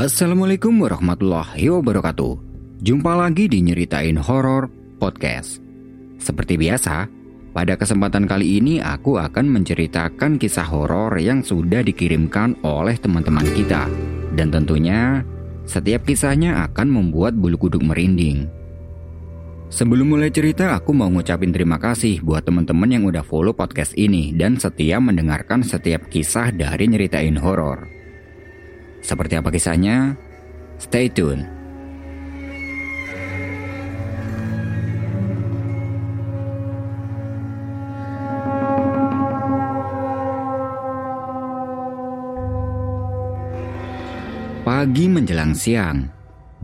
Assalamualaikum warahmatullahi wabarakatuh. Jumpa lagi di Nyeritain Horor Podcast. Seperti biasa, pada kesempatan kali ini aku akan menceritakan kisah horor yang sudah dikirimkan oleh teman-teman kita. Dan tentunya, setiap kisahnya akan membuat bulu kuduk merinding. Sebelum mulai cerita, aku mau ngucapin terima kasih buat teman-teman yang udah follow podcast ini dan setia mendengarkan setiap kisah dari Nyeritain Horor. Seperti apa kisahnya? Stay tune. Pagi menjelang siang,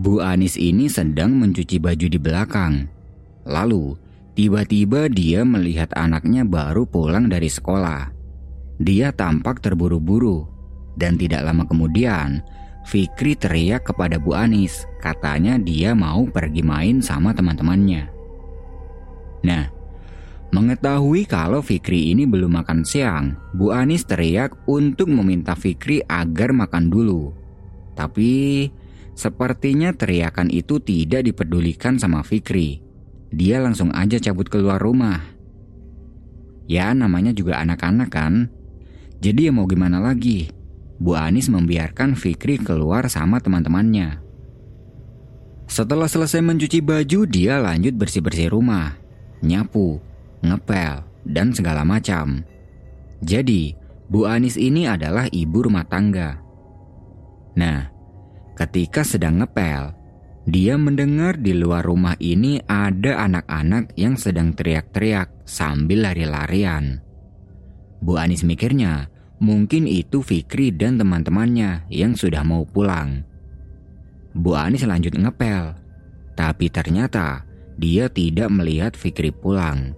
Bu Anis ini sedang mencuci baju di belakang. Lalu, tiba-tiba dia melihat anaknya baru pulang dari sekolah. Dia tampak terburu-buru dan tidak lama kemudian, Fikri teriak kepada Bu Anis, katanya dia mau pergi main sama teman-temannya. Nah, mengetahui kalau Fikri ini belum makan siang, Bu Anis teriak untuk meminta Fikri agar makan dulu. Tapi, sepertinya teriakan itu tidak dipedulikan sama Fikri. Dia langsung aja cabut keluar rumah. Ya, namanya juga anak-anak kan. Jadi ya mau gimana lagi? Bu Anis membiarkan Fikri keluar sama teman-temannya. Setelah selesai mencuci baju, dia lanjut bersih-bersih rumah, nyapu, ngepel, dan segala macam. Jadi, Bu Anis ini adalah ibu rumah tangga. Nah, ketika sedang ngepel, dia mendengar di luar rumah ini ada anak-anak yang sedang teriak-teriak sambil lari-larian. Bu Anis mikirnya, Mungkin itu Fikri dan teman-temannya yang sudah mau pulang. Bu Anis lanjut ngepel, tapi ternyata dia tidak melihat Fikri pulang.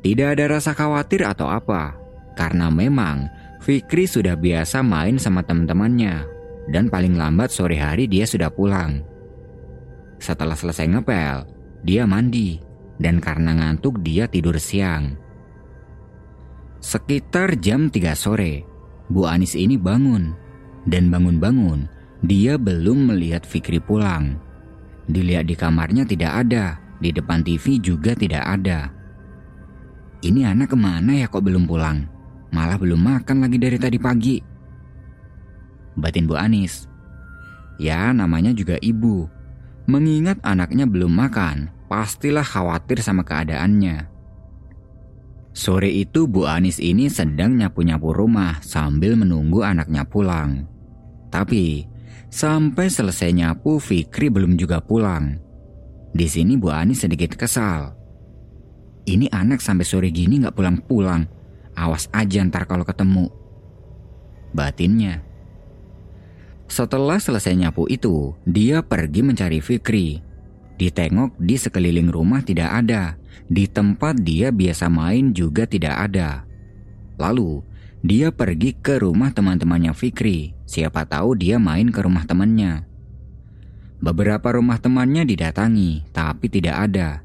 Tidak ada rasa khawatir atau apa, karena memang Fikri sudah biasa main sama teman-temannya, dan paling lambat sore hari dia sudah pulang. Setelah selesai ngepel, dia mandi, dan karena ngantuk dia tidur siang. Sekitar jam 3 sore, Bu Anis ini bangun. Dan bangun-bangun, dia belum melihat Fikri pulang. Dilihat di kamarnya tidak ada, di depan TV juga tidak ada. Ini anak ke mana ya kok belum pulang? Malah belum makan lagi dari tadi pagi. Batin Bu Anis. Ya namanya juga ibu. Mengingat anaknya belum makan, pastilah khawatir sama keadaannya. Sore itu Bu Anis ini sedang nyapu-nyapu rumah sambil menunggu anaknya pulang. Tapi sampai selesai nyapu Fikri belum juga pulang. Di sini Bu Anis sedikit kesal. Ini anak sampai sore gini nggak pulang-pulang. Awas aja ntar kalau ketemu. Batinnya. Setelah selesai nyapu itu, dia pergi mencari Fikri. Ditengok di sekeliling rumah tidak ada. Di tempat dia biasa main juga tidak ada. Lalu, dia pergi ke rumah teman-temannya Fikri. Siapa tahu dia main ke rumah temannya. Beberapa rumah temannya didatangi, tapi tidak ada.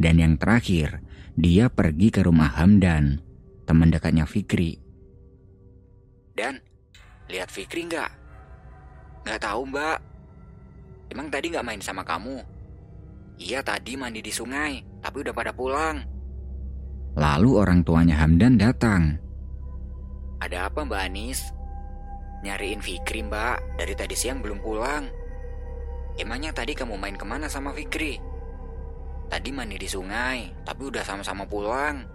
Dan yang terakhir, dia pergi ke rumah Hamdan, teman dekatnya Fikri. Dan, lihat Fikri nggak? Nggak tahu mbak. Emang tadi nggak main sama kamu? Iya tadi mandi di sungai, tapi udah pada pulang. Lalu orang tuanya Hamdan datang. Ada apa Mbak Anis? Nyariin Fikri Mbak, dari tadi siang belum pulang. Emangnya tadi kamu main ke mana sama Fikri? Tadi mandi di sungai, tapi udah sama-sama pulang.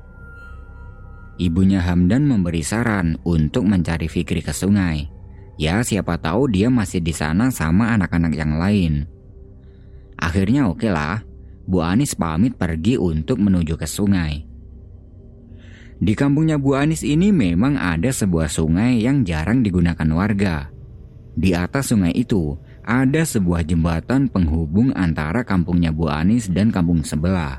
Ibunya Hamdan memberi saran untuk mencari Fikri ke sungai. Ya siapa tahu dia masih di sana sama anak-anak yang lain. Akhirnya oke okay lah, Bu Anis pamit pergi untuk menuju ke sungai. Di kampungnya Bu Anis ini memang ada sebuah sungai yang jarang digunakan warga. Di atas sungai itu ada sebuah jembatan penghubung antara kampungnya Bu Anis dan kampung sebelah.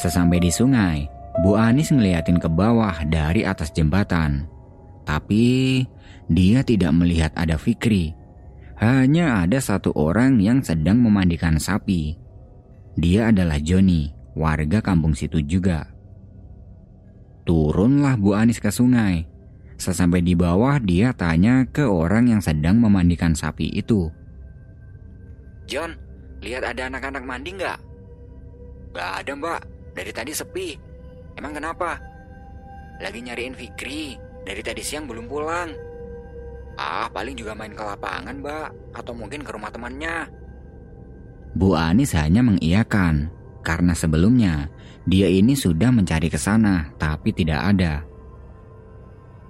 Sesampai di sungai, Bu Anis ngeliatin ke bawah dari atas jembatan. Tapi dia tidak melihat ada Fikri hanya ada satu orang yang sedang memandikan sapi. Dia adalah Joni, warga kampung situ juga. Turunlah Bu Anis ke sungai. Sesampai di bawah dia tanya ke orang yang sedang memandikan sapi itu. John, lihat ada anak-anak mandi nggak? Gak ada mbak, dari tadi sepi. Emang kenapa? Lagi nyariin Fikri, dari tadi siang belum pulang. Ah, paling juga main ke lapangan mbak, atau mungkin ke rumah temannya. Bu Anis hanya mengiyakan, karena sebelumnya dia ini sudah mencari ke sana, tapi tidak ada.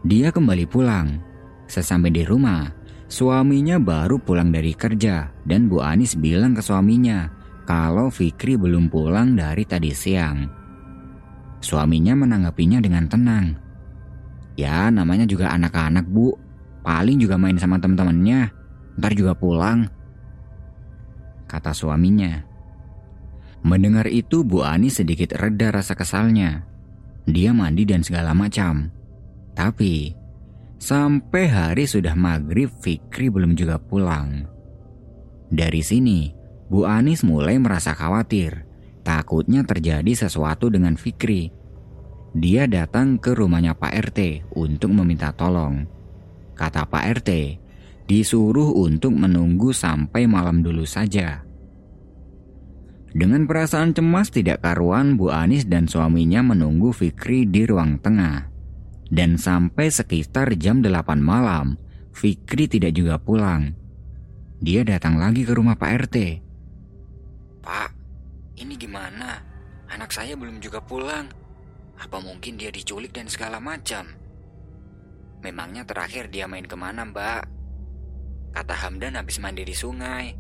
Dia kembali pulang. Sesampai di rumah, suaminya baru pulang dari kerja dan Bu Anis bilang ke suaminya kalau Fikri belum pulang dari tadi siang. Suaminya menanggapinya dengan tenang. Ya namanya juga anak-anak bu, paling juga main sama teman-temannya, ntar juga pulang. Kata suaminya. Mendengar itu Bu Anis sedikit reda rasa kesalnya. Dia mandi dan segala macam. Tapi, sampai hari sudah maghrib Fikri belum juga pulang. Dari sini, Bu Anis mulai merasa khawatir. Takutnya terjadi sesuatu dengan Fikri. Dia datang ke rumahnya Pak RT untuk meminta tolong. Kata Pak RT, disuruh untuk menunggu sampai malam dulu saja. Dengan perasaan cemas tidak karuan, Bu Anis dan suaminya menunggu Fikri di ruang tengah. Dan sampai sekitar jam 8 malam, Fikri tidak juga pulang. Dia datang lagi ke rumah Pak RT. Pak, ini gimana? Anak saya belum juga pulang. Apa mungkin dia diculik dan segala macam? Memangnya terakhir dia main ke mana mbak? Kata Hamdan habis mandi di sungai.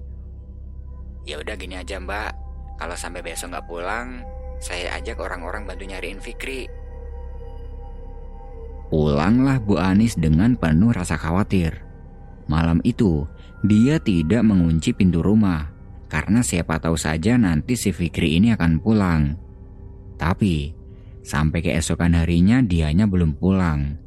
Ya udah gini aja mbak, kalau sampai besok nggak pulang, saya ajak orang-orang bantu nyariin Fikri. Pulanglah Bu Anis dengan penuh rasa khawatir. Malam itu, dia tidak mengunci pintu rumah karena siapa tahu saja nanti si Fikri ini akan pulang. Tapi, sampai keesokan harinya dianya belum pulang.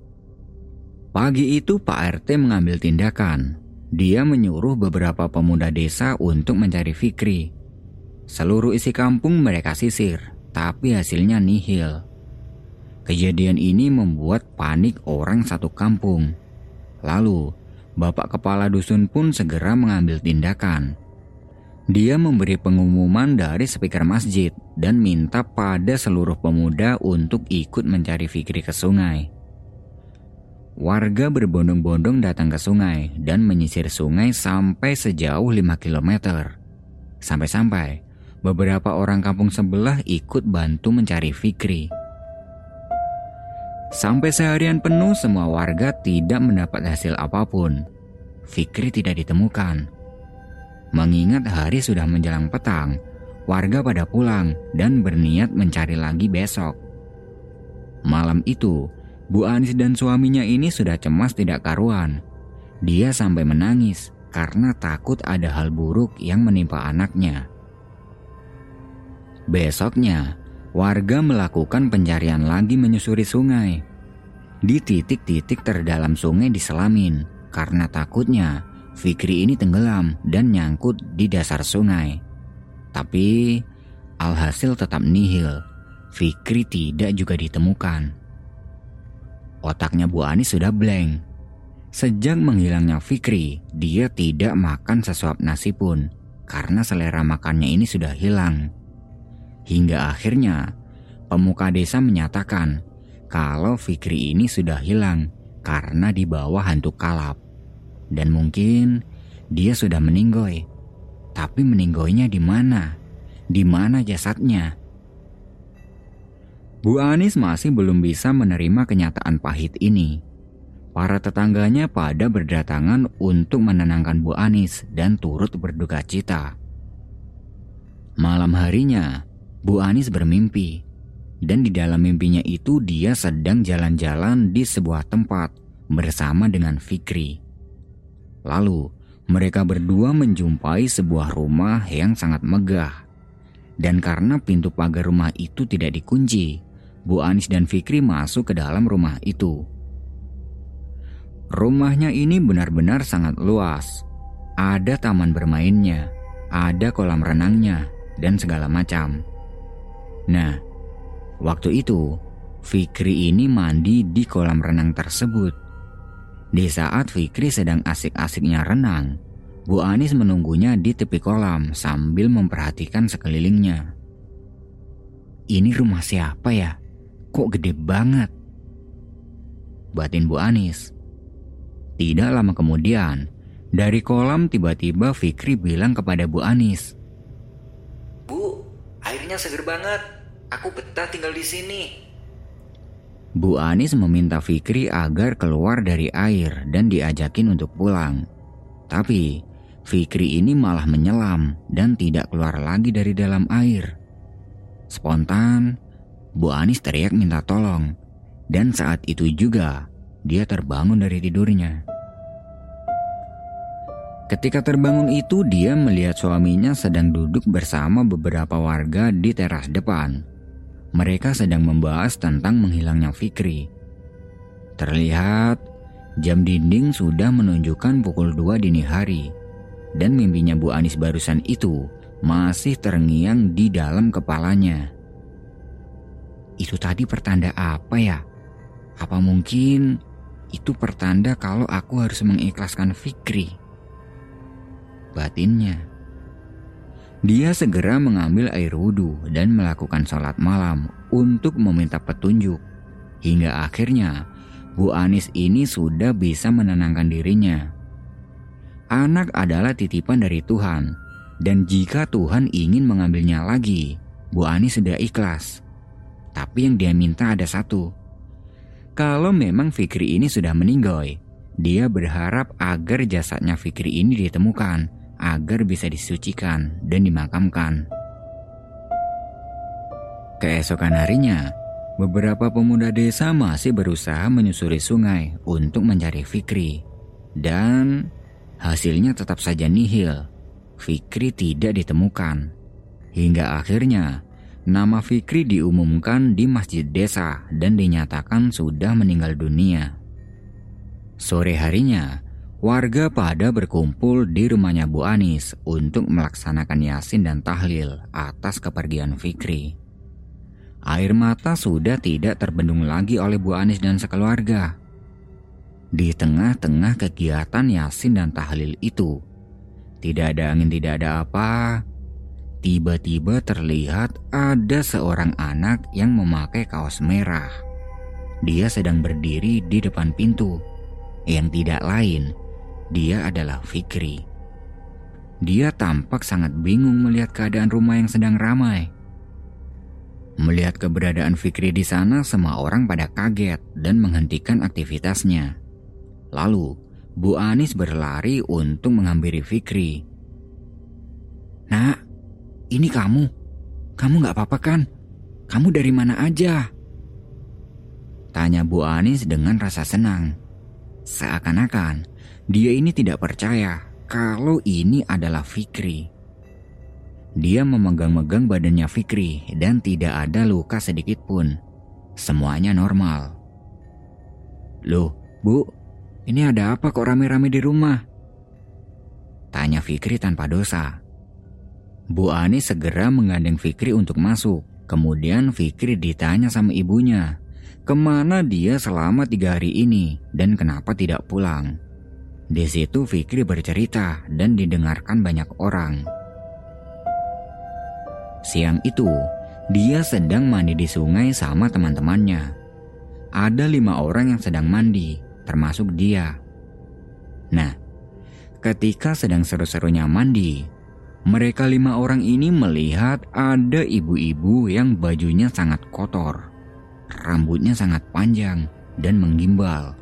Pagi itu Pak RT mengambil tindakan. Dia menyuruh beberapa pemuda desa untuk mencari Fikri. Seluruh isi kampung mereka sisir, tapi hasilnya nihil. Kejadian ini membuat panik orang satu kampung. Lalu, bapak kepala dusun pun segera mengambil tindakan. Dia memberi pengumuman dari speaker masjid dan minta pada seluruh pemuda untuk ikut mencari Fikri ke sungai. Warga berbondong-bondong datang ke sungai dan menyisir sungai sampai sejauh 5 km. Sampai-sampai beberapa orang kampung sebelah ikut bantu mencari Fikri. Sampai seharian penuh semua warga tidak mendapat hasil apa pun. Fikri tidak ditemukan. Mengingat hari sudah menjelang petang, warga pada pulang dan berniat mencari lagi besok. Malam itu, Bu Anis dan suaminya ini sudah cemas tidak karuan. Dia sampai menangis karena takut ada hal buruk yang menimpa anaknya. Besoknya, warga melakukan pencarian lagi menyusuri sungai. Di titik-titik terdalam sungai diselamin karena takutnya Fikri ini tenggelam dan nyangkut di dasar sungai. Tapi alhasil tetap nihil. Fikri tidak juga ditemukan. Otaknya Bu Anis sudah blank. Sejak menghilangnya Fikri, dia tidak makan sesuap nasi pun karena selera makannya ini sudah hilang. Hingga akhirnya pemuka desa menyatakan kalau Fikri ini sudah hilang karena di bawah hantu kalap. Dan mungkin dia sudah meninggoy. Tapi meninggoynya di mana? Di mana jasadnya? Bu Anis masih belum bisa menerima kenyataan pahit ini. Para tetangganya pada berdatangan untuk menenangkan Bu Anis dan turut berduka cita. Malam harinya, Bu Anis bermimpi, dan di dalam mimpinya itu dia sedang jalan-jalan di sebuah tempat bersama dengan Fikri. Lalu, mereka berdua menjumpai sebuah rumah yang sangat megah. Dan karena pintu pagar rumah itu tidak dikunci, Bu Anis dan Fikri masuk ke dalam rumah itu. Rumahnya ini benar-benar sangat luas. Ada taman bermainnya, ada kolam renangnya, dan segala macam. Nah, waktu itu Fikri ini mandi di kolam renang tersebut Di saat Fikri sedang asik-asiknya renang, Bu Anis menunggunya di tepi kolam sambil memperhatikan sekelilingnya. Ini rumah siapa ya? Kok gede banget? Batin Bu Anis. Tidak lama kemudian, dari kolam tiba-tiba Fikri bilang kepada Bu Anis. Bu, airnya seger banget. Aku betah tinggal di sini. Bu Anis meminta Fikri agar keluar dari air dan diajakin untuk pulang. Tapi Fikri ini malah menyelam dan tidak keluar lagi dari dalam air. Spontan, Bu Anis teriak minta tolong. Dan saat itu juga dia terbangun dari tidurnya. Ketika terbangun itu dia melihat suaminya sedang duduk bersama beberapa warga di teras depan mereka sedang membahas tentang menghilangnya Fikri. Terlihat jam dinding sudah menunjukkan pukul 2 dini hari dan mimpinya Bu Anis barusan itu masih terngiang di dalam kepalanya. Itu tadi pertanda apa ya? Apa mungkin itu pertanda kalau aku harus mengikhlaskan Fikri? Batinnya. Dia segera mengambil air wudhu dan melakukan sholat malam untuk meminta petunjuk. Hingga akhirnya Bu Anis ini sudah bisa menenangkan dirinya. Anak adalah titipan dari Tuhan, dan jika Tuhan ingin mengambilnya lagi, Bu Anis sudah ikhlas. Tapi yang dia minta ada satu. Kalau memang Fikri ini sudah meninggal, dia berharap agar jasadnya Fikri ini ditemukan agar bisa disucikan dan dimakamkan. Keesokan harinya, beberapa pemuda desa masih berusaha menyusuri sungai untuk mencari Fikri. Dan hasilnya tetap saja nihil. Fikri tidak ditemukan. Hingga akhirnya, nama Fikri diumumkan di masjid desa dan dinyatakan sudah meninggal dunia. Sore harinya, Warga pada berkumpul di rumahnya Bu Anis untuk melaksanakan yasin dan tahlil atas kepergian Fikri. Air mata sudah tidak terbendung lagi oleh Bu Anis dan sekeluarga. Di tengah-tengah kegiatan yasin dan tahlil itu, tidak ada angin tidak ada apa, tiba-tiba terlihat ada seorang anak yang memakai kaos merah. Dia sedang berdiri di depan pintu, yang tidak lain dia adalah Fikri. Dia tampak sangat bingung melihat keadaan rumah yang sedang ramai. Melihat keberadaan Fikri di sana, semua orang pada kaget dan menghentikan aktivitasnya. Lalu, Bu Anis berlari untuk menghampiri Fikri. Nak, ini kamu. Kamu gak apa-apa kan? Kamu dari mana aja? Tanya Bu Anis dengan rasa senang. Seakan-akan dia ini tidak percaya kalau ini adalah Fikri. Dia memegang-megang badannya Fikri dan tidak ada luka sedikit pun. Semuanya normal. Loh, Bu, ini ada apa kok rame-rame di rumah? Tanya Fikri tanpa dosa. Bu Ani segera menggandeng Fikri untuk masuk. Kemudian Fikri ditanya sama ibunya, ke mana dia selama tiga hari ini dan kenapa tidak pulang. Di situ Fikri bercerita dan didengarkan banyak orang. Siang itu, dia sedang mandi di sungai sama teman-temannya. Ada lima orang yang sedang mandi, termasuk dia. Nah, ketika sedang seru-serunya mandi, mereka lima orang ini melihat ada ibu-ibu yang bajunya sangat kotor, rambutnya sangat panjang dan menggimbal.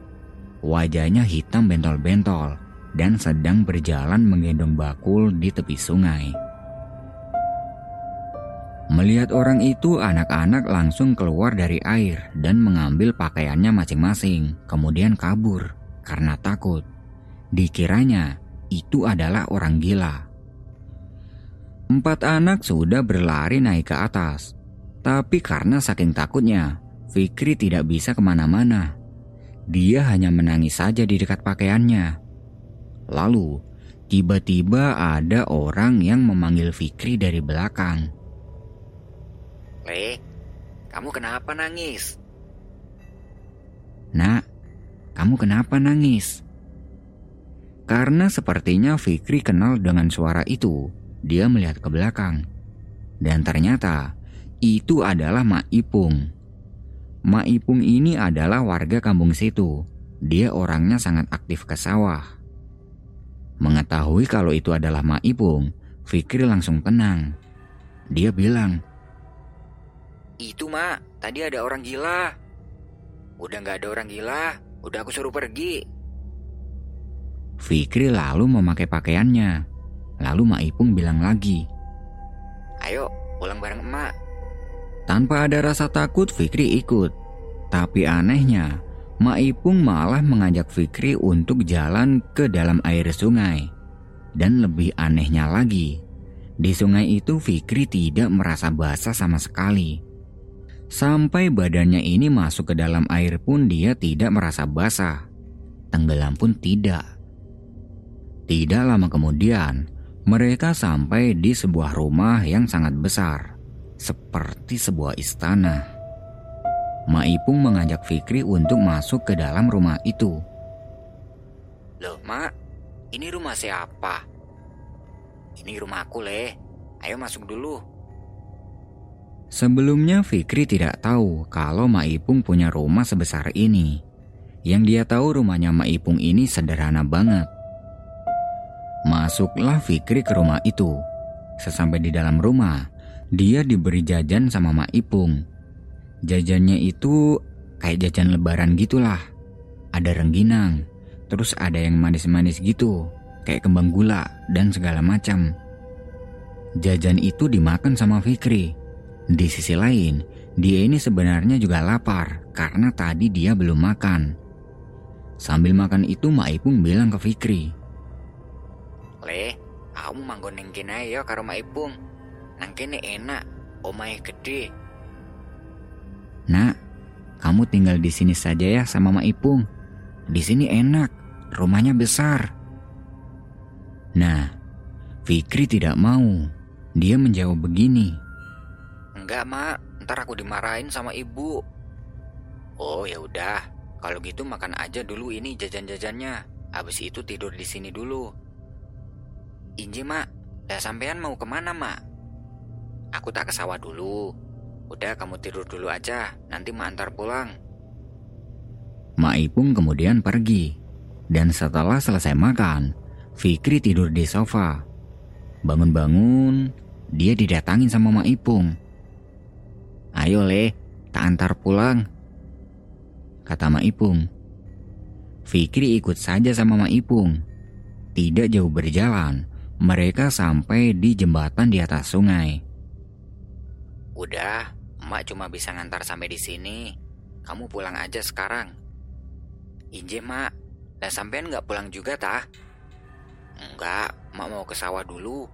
Wajahnya hitam bentol-bentol dan sedang berjalan menggendong bakul di tepi sungai. Melihat orang itu, anak-anak langsung keluar dari air dan mengambil pakaiannya masing-masing, kemudian kabur karena takut. Dikiranya itu adalah orang gila. Empat anak sudah berlari naik ke atas, tapi karena saking takutnya, Fikri tidak bisa ke mana-mana. Dia hanya menangis saja di dekat pakaiannya. Lalu, tiba-tiba ada orang yang memanggil Fikri dari belakang. Le, kamu kenapa nangis? Nak, kamu kenapa nangis? Karena sepertinya Fikri kenal dengan suara itu, dia melihat ke belakang. Dan ternyata itu adalah Mak Ipung. Mak Ipung ini adalah warga kampung situ. Dia orangnya sangat aktif ke sawah. Mengetahui kalau itu adalah Mak Ipung, Fikri langsung tenang. Dia bilang, Itu mak, tadi ada orang gila. Udah gak ada orang gila, udah aku suruh pergi. Fikri lalu memakai pakaiannya. Lalu Mak Ipung bilang lagi, Ayo, pulang bareng emak. Tanpa ada rasa takut, Fikri ikut. Tapi anehnya, Mak Ipung malah mengajak Fikri untuk jalan ke dalam air sungai. Dan lebih anehnya lagi, di sungai itu Fikri tidak merasa basah sama sekali. Sampai badannya ini masuk ke dalam air pun dia tidak merasa basah. Tenggelam pun tidak. Tidak lama kemudian, mereka sampai di sebuah rumah yang sangat besar, seperti sebuah istana. Maipung mengajak Fikri untuk masuk ke dalam rumah itu. Loh, Mak, ini rumah siapa? Ini rumahku, Le. Ayo masuk dulu. Sebelumnya Fikri tidak tahu kalau Maipung punya rumah sebesar ini. Yang dia tahu rumahnya Maipung ini sederhana banget. Masuklah Fikri ke rumah itu. Sesampai di dalam rumah, dia diberi jajan sama Mak Ipung. Jajannya itu kayak jajan lebaran gitulah. Ada rengginang, terus ada yang manis-manis gitu, kayak kembang gula dan segala macam. Jajan itu dimakan sama Fikri. Di sisi lain, dia ini sebenarnya juga lapar karena tadi dia belum makan. Sambil makan itu Mak Ipung bilang ke Fikri, Le, kamu manggon neng kene ya karo mak ipung. Nang kene enak, omahe gede. Nak, kamu tinggal di sini saja ya sama Mak Ipung. Di sini enak, rumahnya besar. Nah, Fikri tidak mau. Dia menjawab begini. Enggak, Mak. Ntar aku dimarahin sama ibu. Oh, ya udah. Kalau gitu makan aja dulu ini jajan-jajannya. Habis itu tidur di sini dulu. Inji mak, dah sampean mau ke mana mak? Aku tak ke sawah dulu. Udah kamu tidur dulu aja, nanti mak antar pulang. Mak Ipung kemudian pergi. Dan setelah selesai makan, Fikri tidur di sofa. Bangun-bangun, dia didatangin sama Mak Ipung. Ayo le, tak antar pulang. Kata Mak Ipung. Fikri ikut saja sama Mak Ipung. Tidak jauh berjalan, mereka sampai di jembatan di atas sungai. Udah, emak cuma bisa ngantar sampai di sini. Kamu pulang aja sekarang. Inje mak, dah sampean nggak pulang juga tah? Enggak, mak mau ke sawah dulu.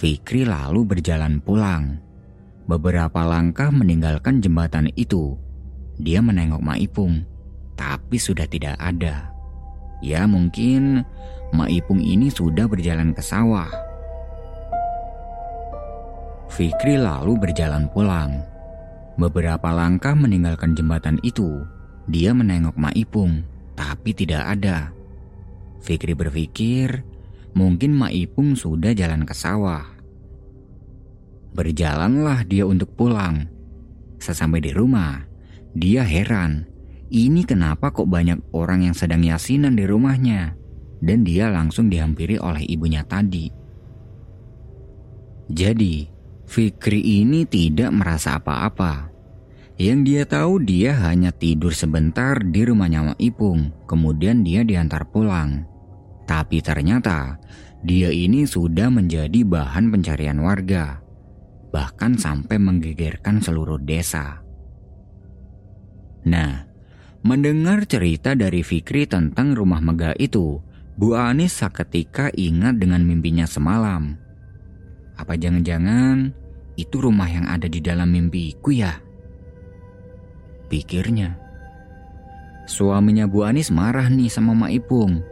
Fikri lalu berjalan pulang. Beberapa langkah meninggalkan jembatan itu, dia menengok Maipung, tapi sudah tidak ada. Ya mungkin Maipung ini sudah berjalan ke sawah. Fikri lalu berjalan pulang. Beberapa langkah meninggalkan jembatan itu, dia menengok Maipung, tapi tidak ada. Fikri berpikir, mungkin Maipung sudah jalan ke sawah. Berjalanlah dia untuk pulang. Sesampai di rumah, dia heran. Ini kenapa kok banyak orang yang sedang yasinan di rumahnya? Dan dia langsung dihampiri oleh ibunya tadi. Jadi, Fikri ini tidak merasa apa-apa. Yang dia tahu dia hanya tidur sebentar di rumahnya Mak Ipung, kemudian dia diantar pulang. Tapi ternyata dia ini sudah menjadi bahan pencarian warga, bahkan sampai menggegerkan seluruh desa. Nah, mendengar cerita dari Fikri tentang rumah megah itu, Bu Anis seketika ingat dengan mimpinya semalam. Apa jangan-jangan itu rumah yang ada di dalam mimpiku ya? Pikirnya. Suaminya Bu Anis marah nih sama Mak Ipung.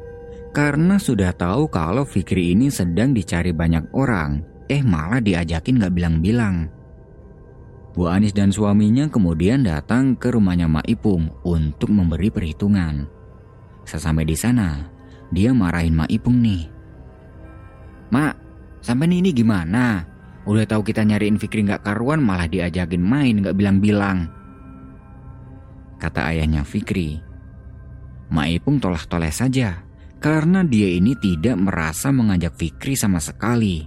Karena sudah tahu kalau Fikri ini sedang dicari banyak orang, eh malah diajakin gak bilang-bilang. Bu Anis dan suaminya kemudian datang ke rumahnya Mak Ipung untuk memberi perhitungan. Sesampai di sana, dia marahin Mak Ipung nih. Mak, sampai ini gimana? Udah tahu kita nyariin Fikri nggak karuan malah diajakin main nggak bilang-bilang. Kata ayahnya Fikri. Mak Ipung toleh-toleh saja karena dia ini tidak merasa mengajak Fikri sama sekali.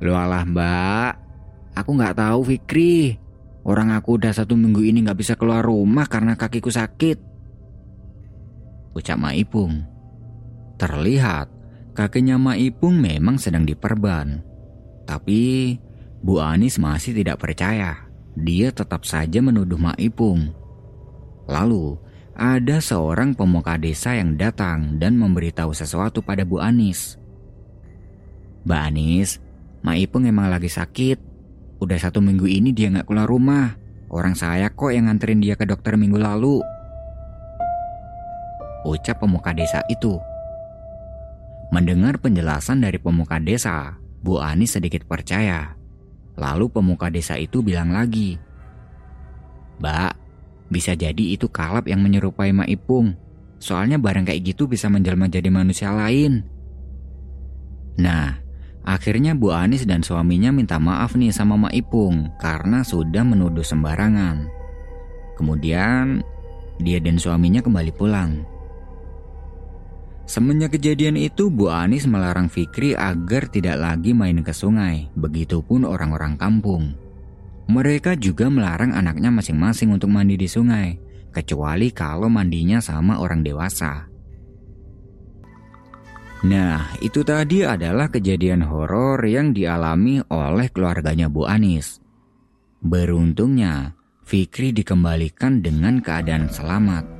Lu alah mbak, Aku nggak tahu Fikri. Orang aku udah satu minggu ini nggak bisa keluar rumah karena kakiku sakit. Ucap Maipung. Terlihat kakinya Maipung memang sedang diperban. Tapi Bu Anis masih tidak percaya. Dia tetap saja menuduh Maipung. Lalu ada seorang pemuka desa yang datang dan memberitahu sesuatu pada Bu Anis. Mbak Anis, Maipung emang lagi sakit. Udah satu minggu ini dia nggak keluar rumah. Orang saya kok yang nganterin dia ke dokter minggu lalu. Ucap pemuka desa itu. Mendengar penjelasan dari pemuka desa, Bu Ani sedikit percaya. Lalu pemuka desa itu bilang lagi, Mbak, bisa jadi itu kalap yang menyerupai Mak Ipung. Soalnya barang kayak gitu bisa menjelma jadi manusia lain. Nah, Akhirnya Bu Anis dan suaminya minta maaf nih sama Mak Ipung karena sudah menuduh sembarangan. Kemudian dia dan suaminya kembali pulang. Semenjak kejadian itu, Bu Anis melarang Fikri agar tidak lagi main ke sungai, begitupun orang-orang kampung. Mereka juga melarang anaknya masing-masing untuk mandi di sungai, kecuali kalau mandinya sama orang dewasa. Nah, itu tadi adalah kejadian horor yang dialami oleh keluarganya Bu Anis. Beruntungnya, Fikri dikembalikan dengan keadaan selamat.